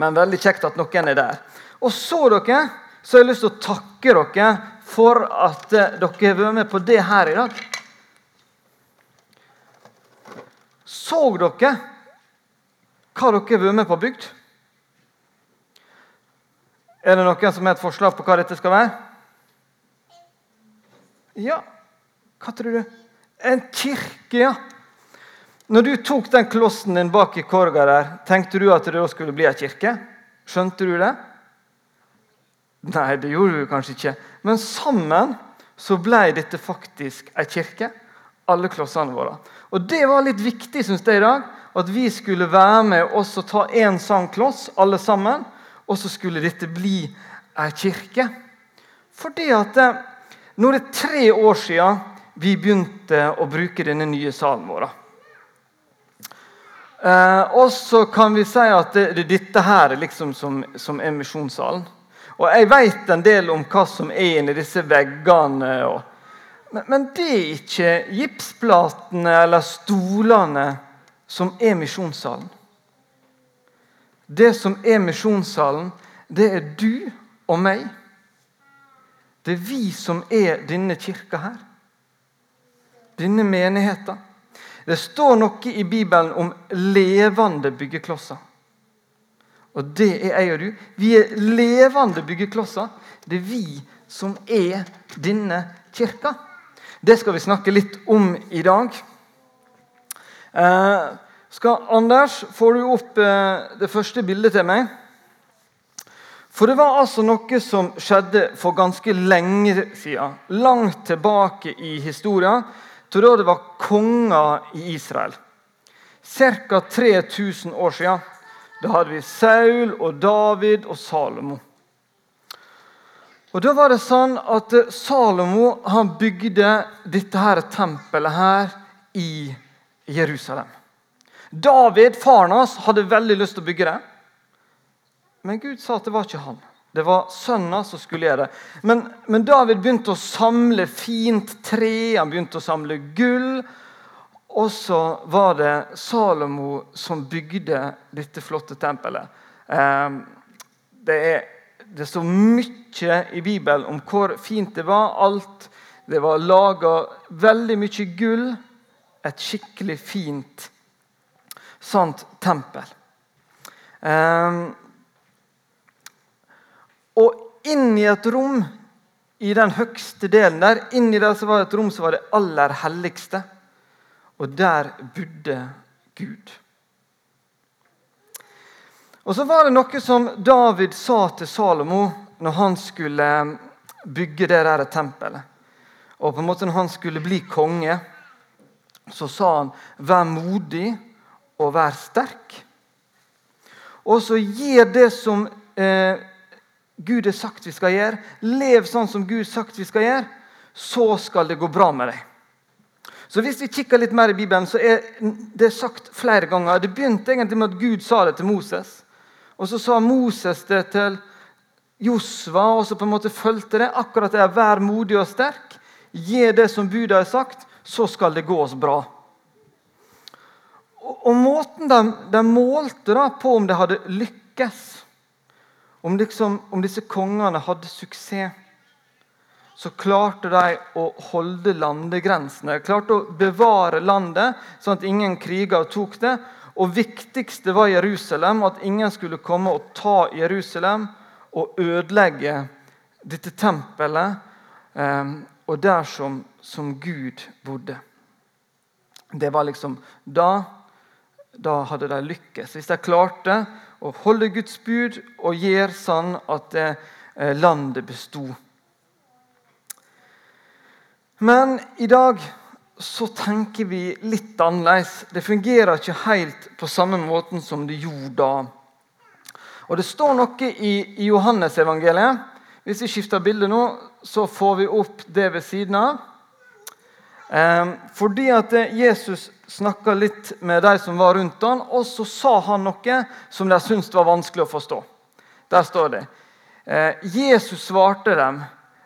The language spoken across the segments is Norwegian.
Men veldig kjekt at noen er der. Og så dere, så har jeg lyst til å takke dere for at eh, dere har vært med på det her i dag. Så dere hva dere har vært med på bygd? Er det noen som har et forslag på hva dette skal være? Ja, hva tror du? En kirke, ja. Når du tok den klossen din bak i korga der, tenkte du at det da skulle bli ei kirke? Skjønte du det? Nei, det gjorde du kanskje ikke. Men sammen så ble dette faktisk ei kirke. Alle klossene våre. Og Det var litt viktig synes jeg i dag, at vi skulle være med oss og ta én sånn kloss, alle sammen. Og så skulle dette bli ei kirke. Fordi at eh, nå er det tre år siden vi begynte å bruke denne nye salen vår. Eh, og så kan vi si at det, det dette her liksom som, som er misjonssalen. Og jeg vet en del om hva som er inni disse veggene. Og, men, men, det er ikke gipsplatene eller stolene som er misjonssalen. Det som er misjonssalen, det er du og meg. Det er vi som er denne kirka her. Denne menigheten. Det står noe i Bibelen om levende byggeklosser. Og det er jeg og du. Vi er levende byggeklosser. Det er vi som er denne kirka. Det skal vi snakke litt om i dag. Eh, skal, Anders, får du opp eh, det første bildet til meg? For det var altså noe som skjedde for ganske lenge siden. Langt tilbake i historien, til da det var konger i Israel. Ca. 3000 år siden. Da hadde vi Saul og David og Salomo. Og da var det sånn at Salomo han bygde dette her tempelet her i Jerusalem. David, faren hans, hadde veldig lyst til å bygge det. Men Gud sa at det var ikke han. Det var sønner som skulle gjøre det. Men, men David begynte å samle fint tre, han begynte å samle gull. Og så var det Salomo som bygde dette flotte tempelet. Eh, det er, det står mye i Bibelen om hvor fint det var. Alt Det var laga veldig mye gull. Et skikkelig fint sant tempel. Ehm, og inn i et rom i den høgste delen der, inni der så var det et rom som var det aller helligste. Og der bodde Gud. Og Så var det noe som David sa til Salomo når han skulle bygge det der tempelet. Og på en måte når han skulle bli konge, så sa han 'vær modig og vær sterk'. Og så gir det som eh, Gud har sagt vi skal gjøre. Lev sånn som Gud har sagt vi skal gjøre. Så skal det gå bra med deg. Så Hvis vi kikker litt mer i Bibelen, så er det sagt flere ganger. Det begynte egentlig med at Gud sa det til Moses. Og så sa Moses det til Josva, og så på en måte fulgte det. Akkurat det er Vær modig og sterk. Gi det som budet har sagt, så skal det gå oss bra. Og, og Måten de, de målte da på om det hadde lykkes, om, liksom, om disse kongene hadde suksess så klarte de å holde landegrensene. Klarte å bevare landet, sånn at ingen kriger tok det. Og viktigste var Jerusalem, at ingen skulle komme og ta Jerusalem og ødelegge dette tempelet eh, og der som, som, Gud bodde. Det var liksom da, da hadde de lykkes. Hvis de klarte å holde Guds bud og gjøre sånn at eh, landet besto. Men i dag så tenker vi litt annerledes. Det fungerer ikke helt på samme måten som det gjorde da. Og Det står noe i, i Johannesevangeliet. Hvis vi skifter bilde nå, så får vi opp det ved siden av. Eh, fordi at Jesus snakka litt med de som var rundt ham, og så sa han noe som de syntes var vanskelig å forstå. Der står det. Eh, Jesus svarte dem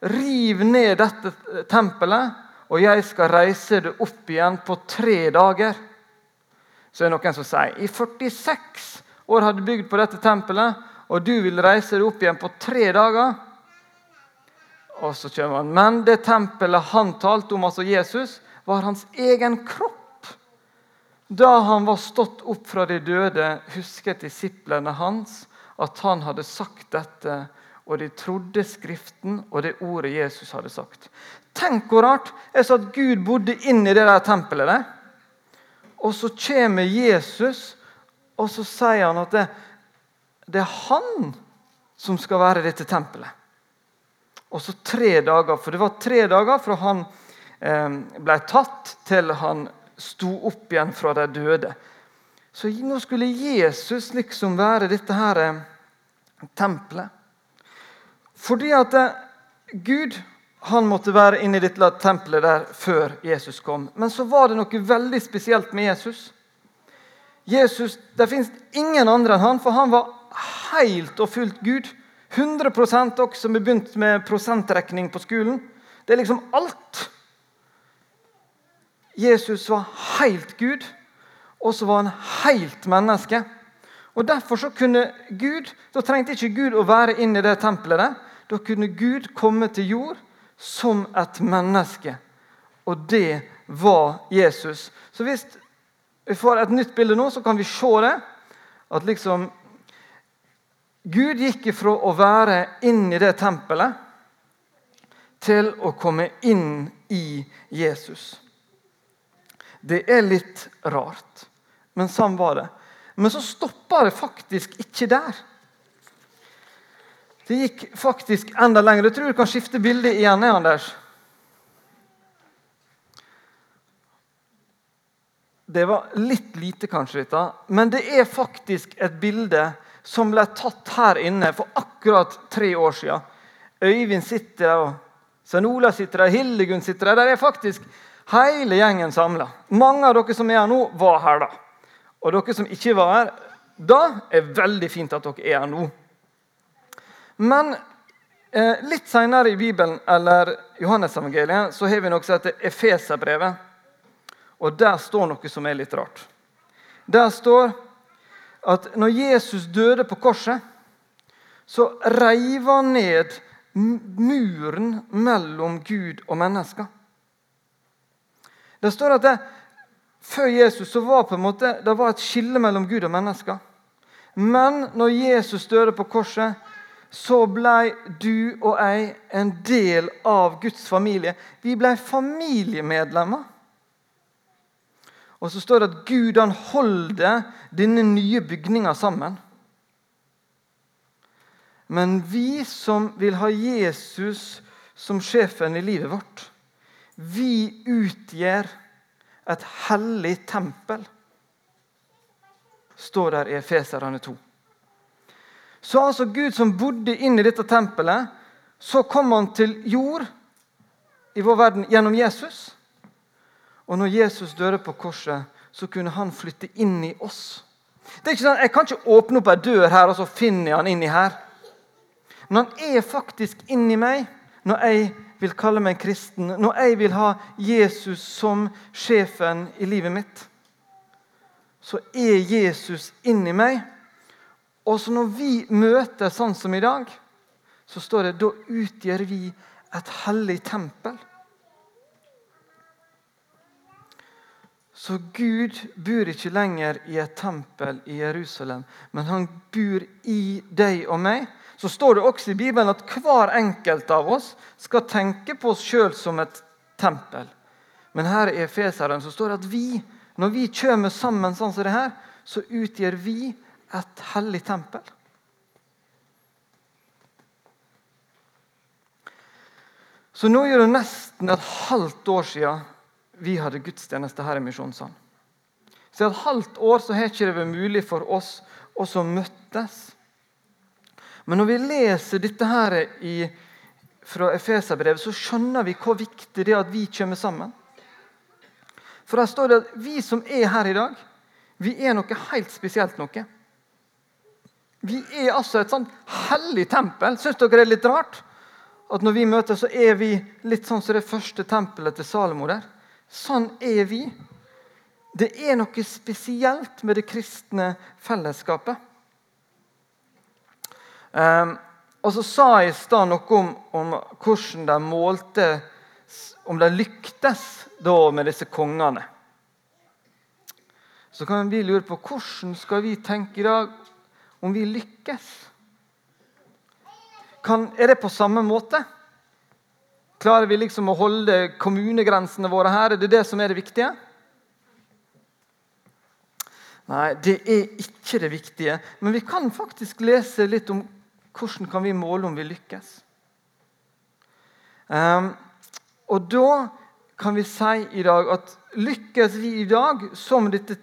Riv ned dette tempelet, og jeg skal reise det opp igjen på tre dager. Så er det noen som sier i 46 år har du bygd på dette tempelet, og du vil reise deg opp igjen på tre dager. Og så kommer han. Men det tempelet han talte om, altså Jesus, var hans egen kropp. Da han var stått opp fra de døde, husket disiplene hans at han hadde sagt dette, og de trodde Skriften og det ordet Jesus hadde sagt. Tenk hvor rart er så at Gud bodde inni det der tempelet. der. Og så kommer Jesus, og så sier han at det, det er han som skal være dette tempelet. Og så tre dager, for det var tre dager fra han eh, ble tatt, til han sto opp igjen fra de døde. Så nå skulle Jesus liksom være dette her eh, tempelet. Fordi at eh, Gud han måtte være inne i dette tempelet der før Jesus kom. Men så var det noe veldig spesielt med Jesus. Jesus, Det fins ingen andre enn han, for han var helt og fullt Gud. 100 også som har begynt med prosentrekning på skolen. Det er liksom alt. Jesus var helt Gud, og så var han helt menneske. Og Derfor så kunne Gud, da trengte ikke Gud å være inne i det tempelet. der. Da kunne Gud komme til jord som et menneske. Og det var Jesus. Så hvis vi får et nytt bilde nå, så kan vi se det. At liksom Gud gikk ifra å være inn i det tempelet til å komme inn i Jesus. Det er litt rart, men sånn var det. Men så stoppa det faktisk ikke der. Det gikk faktisk enda lenger. Jeg tror du kan skifte bilde igjen. Anders. Det var litt lite, kanskje, dette, men det er faktisk et bilde som ble tatt her inne for akkurat tre år siden. Øyvind sitter der, og Svein Ola sitter der, Hildegunn sitter der. Der er faktisk hele gjengen samla. Mange av dere som er her nå, var her da. Og dere som ikke var her da, er veldig fint at dere er her nå. Men eh, litt senere i Bibelen eller Johannes-evangeliet, så har vi noe som heter Efeserbrevet. Og der står noe som er litt rart. Der står at når Jesus døde på korset, så reiv han ned muren mellom Gud og mennesker. Det står at det, Før Jesus så var på en måte, det var et skille mellom Gud og mennesker. Men når Jesus døde på korset, så ble du og jeg en del av Guds familie. Vi ble familiemedlemmer. Og så står det at Gud han holder denne nye bygninga sammen. Men vi som vil ha Jesus som sjefen i livet vårt, vi utgjør et hellig tempel, står der i Efeserane 2. Så altså Gud som bodde inn i dette tempelet, så kom han til jord i vår verden gjennom Jesus. Og når Jesus døde på korset, så kunne han flytte inn i oss. Det er ikke sånn, Jeg kan ikke åpne opp ei dør her og så finner jeg han inni her. Men han er faktisk inni meg når jeg vil kalle meg kristen, når jeg vil ha Jesus som sjefen i livet mitt. Så er Jesus inni meg. Og så når vi møter sånn som i dag, så står det da utgjør vi et hellig tempel. Så Gud bor ikke lenger i et tempel i Jerusalem, men han bor i deg og meg. Så står det også i Bibelen at hver enkelt av oss skal tenke på oss sjøl som et tempel. Men her i Efeseren står det at vi, når vi kommer sammen sånn som det her, så utgjør vi et hellig tempel. Så nå er det nesten et halvt år siden vi hadde gudstjeneste her i Misjonssalen. Så et halvt år så har ikke det vært mulig for oss å møttes. Men når vi leser dette her i, fra Efeserbrevet, så skjønner vi hvor viktig det er at vi kommer sammen. For der står det at vi som er her i dag, vi er noe helt spesielt noe. Vi er altså et sånn hellig tempel. Syns dere det er litt rart? At når vi møtes, så er vi litt sånn som det første tempelet til Salomo der. Sånn er vi. Det er noe spesielt med det kristne fellesskapet. Um, og så sa jeg i stad noe om, om, hvordan de målte Om de lyktes da med disse kongene. Så kan vi lure på hvordan skal vi tenke i dag om vi lykkes? Kan, er det på samme måte? Klarer vi liksom å holde kommunegrensene våre her? Er det det som er det viktige? Nei, det er ikke det viktige. Men vi kan faktisk lese litt om hvordan kan vi måle om vi lykkes. Um, og da kan vi si i dag at lykkes vi i dag som dette,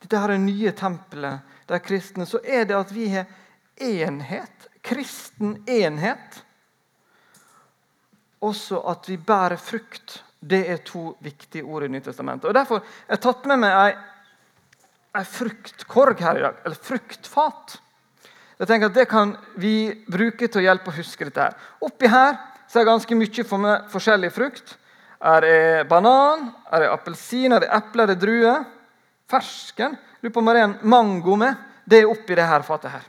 dette her nye tempelet, der kristne, så er det at vi har enhet. Kristen enhet. Også at vi bærer frukt. Det er to viktige ord i Nytestamentet. Og Derfor har jeg tatt med meg ei en fruktkorg her i dag, eller fruktfat. Jeg tenker at Det kan vi bruke til å hjelpe å huske dette. her. Oppi her så er det ganske mye for meg forskjellig frukt. Er det banan, er det her er det her er det drue? Fersken. Lurer på om det er en mango med. Det er oppi det her fatet her.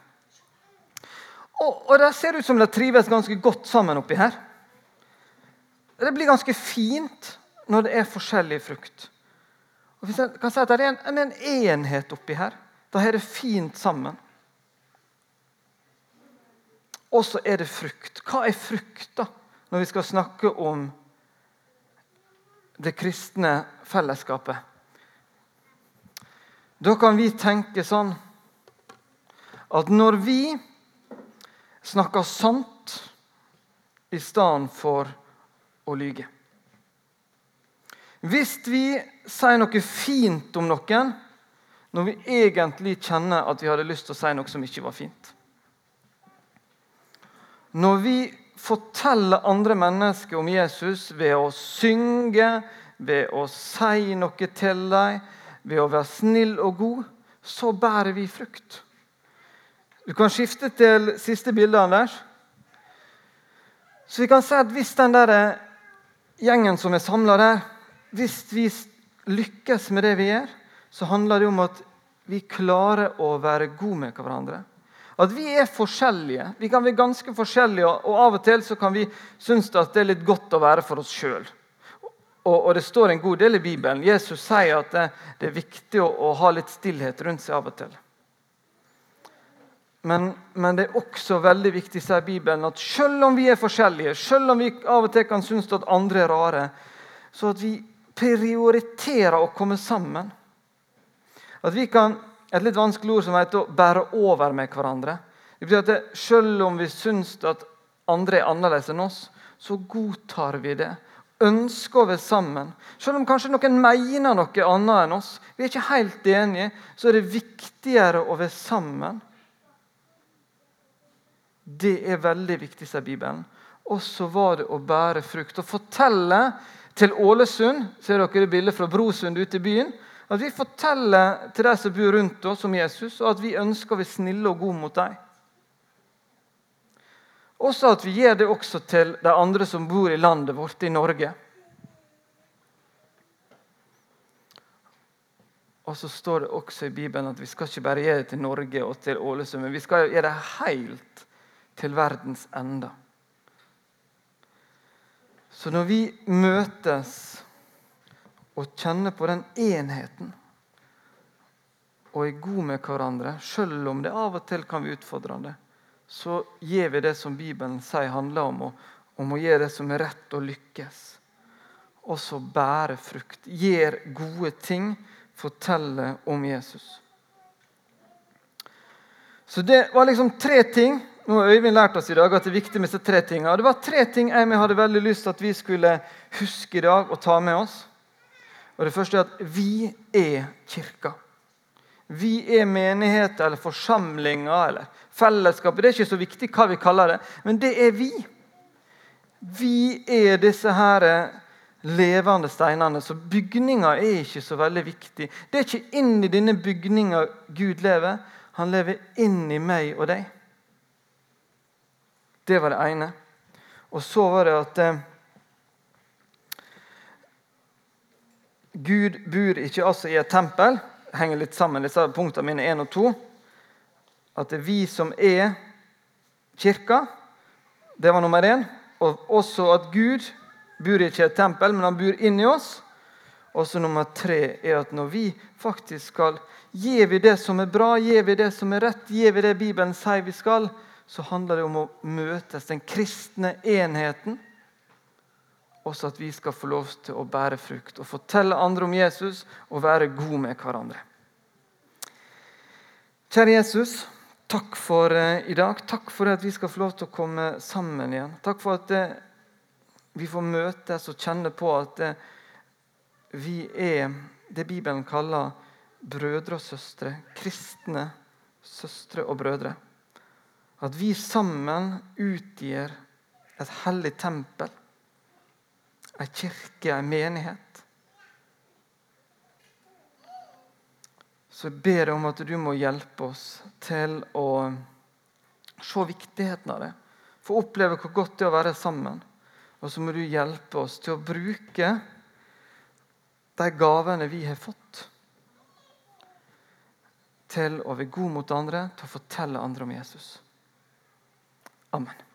Og, og det ser ut som det trives ganske godt sammen oppi her. Det blir ganske fint når det er forskjellig frukt. Og jeg kan si at Det er en, en enhet oppi her. Da er det fint sammen. Og så er det frukt. Hva er frukt, da, når vi skal snakke om det kristne fellesskapet? Da kan vi tenke sånn at når vi snakker sant i stedet for å lyge hvis vi sier noe fint om noen når vi egentlig kjenner at vi hadde lyst til å si noe som ikke var fint. Når vi forteller andre mennesker om Jesus ved å synge, ved å si noe til dem, ved å være snill og god, så bærer vi frukt. Du kan skifte til siste bilde, Anders. Så vi kan si at hvis den der gjengen som er samla der, hvis vi lykkes med det vi gjør, så handler det om at vi klarer å være gode med hverandre. At vi er forskjellige. Vi kan være ganske forskjellige, og av og til så kan vi synes at det er litt godt å være for oss sjøl. Og, og, det står en god del i Bibelen. Jesus sier at det, det er viktig å, å, ha litt stillhet rundt seg av og til. Men, men, det er også veldig viktig sier Bibelen, at selv om vi er forskjellige, selv om vi av og til kan synes at andre er rare, så at vi prioriterer å komme sammen. At vi kan Et litt vanskelig ord som heter å bære over med hverandre. Det betyr at det, Selv om vi syns at andre er annerledes enn oss, så godtar vi det. Ønsker være sammen. Selv om kanskje noen mener noe annet enn oss, vi er ikke helt enige, så er det viktigere å være sammen. Det er veldig viktig, sier Bibelen. Og så var det å bære frukt. Å fortelle til Ålesund. Ser dere bildet fra Brosund ute i byen? At vi forteller til de som bor rundt oss, om Jesus, og at vi ønsker å være snille og gode mot dem. Også at vi gjør det også til de andre som bor i landet vårt, i Norge. Og så står det også i Bibelen at vi skal ikke bare gjøre det til Norge og til Ålesund, men vi skal gjøre det helt til verdens ende. Så når vi møtes og kjenner på den enheten og er gode med hverandre, selv om det av og til kan være utfordrende, så gjør vi det som Bibelen sier handler om, om å gjøre det som er rett og lykkes. Og så bære frukt. Gjør gode ting. Fortelle om Jesus. Så det var liksom tre ting nå har Øyvind lært oss i dag at det er viktig med disse tre tingene. Det var tre ting jeg hadde veldig lyst til at vi skulle huske i dag og ta med oss. Og Det første er at vi er kirka. Vi er menigheter eller forsamlinger eller fellesskapet. Det er ikke så viktig hva vi kaller det, men det er vi. Vi er disse her levende steinene. Så bygninga er ikke så veldig viktig. Det er ikke inn i denne bygninga Gud lever. Han lever inn i meg og deg. Det var det ene. Og så var det at eh, Gud bor ikke altså i et tempel. henger litt sammen, disse punktene mine 1 og 2. At det er vi som er kirka. Det var nummer én. Og også at Gud bor ikke i et tempel, men han bor inni oss. Og så nummer tre er at når vi faktisk skal Gir vi det som er bra, gir vi det som er rett, gir vi det Bibelen sier vi skal, så handler det om å møtes, den kristne enheten. Også at vi skal få lov til å bære frukt og fortelle andre om Jesus og være gode med hverandre. Kjære Jesus, takk for uh, i dag. Takk for at vi skal få lov til å komme sammen igjen. Takk for at uh, vi får møtes og kjenne på at uh, vi er det Bibelen kaller brødre og søstre, kristne søstre og brødre. At vi sammen utgjør et hellig tempel, ei kirke, ei menighet. Så jeg ber deg om at du må hjelpe oss til å se viktigheten av det. Få oppleve hvor godt det er å være sammen. Og så må du hjelpe oss til å bruke de gavene vi har fått, til å være god mot andre, til å fortelle andre om Jesus. Amen.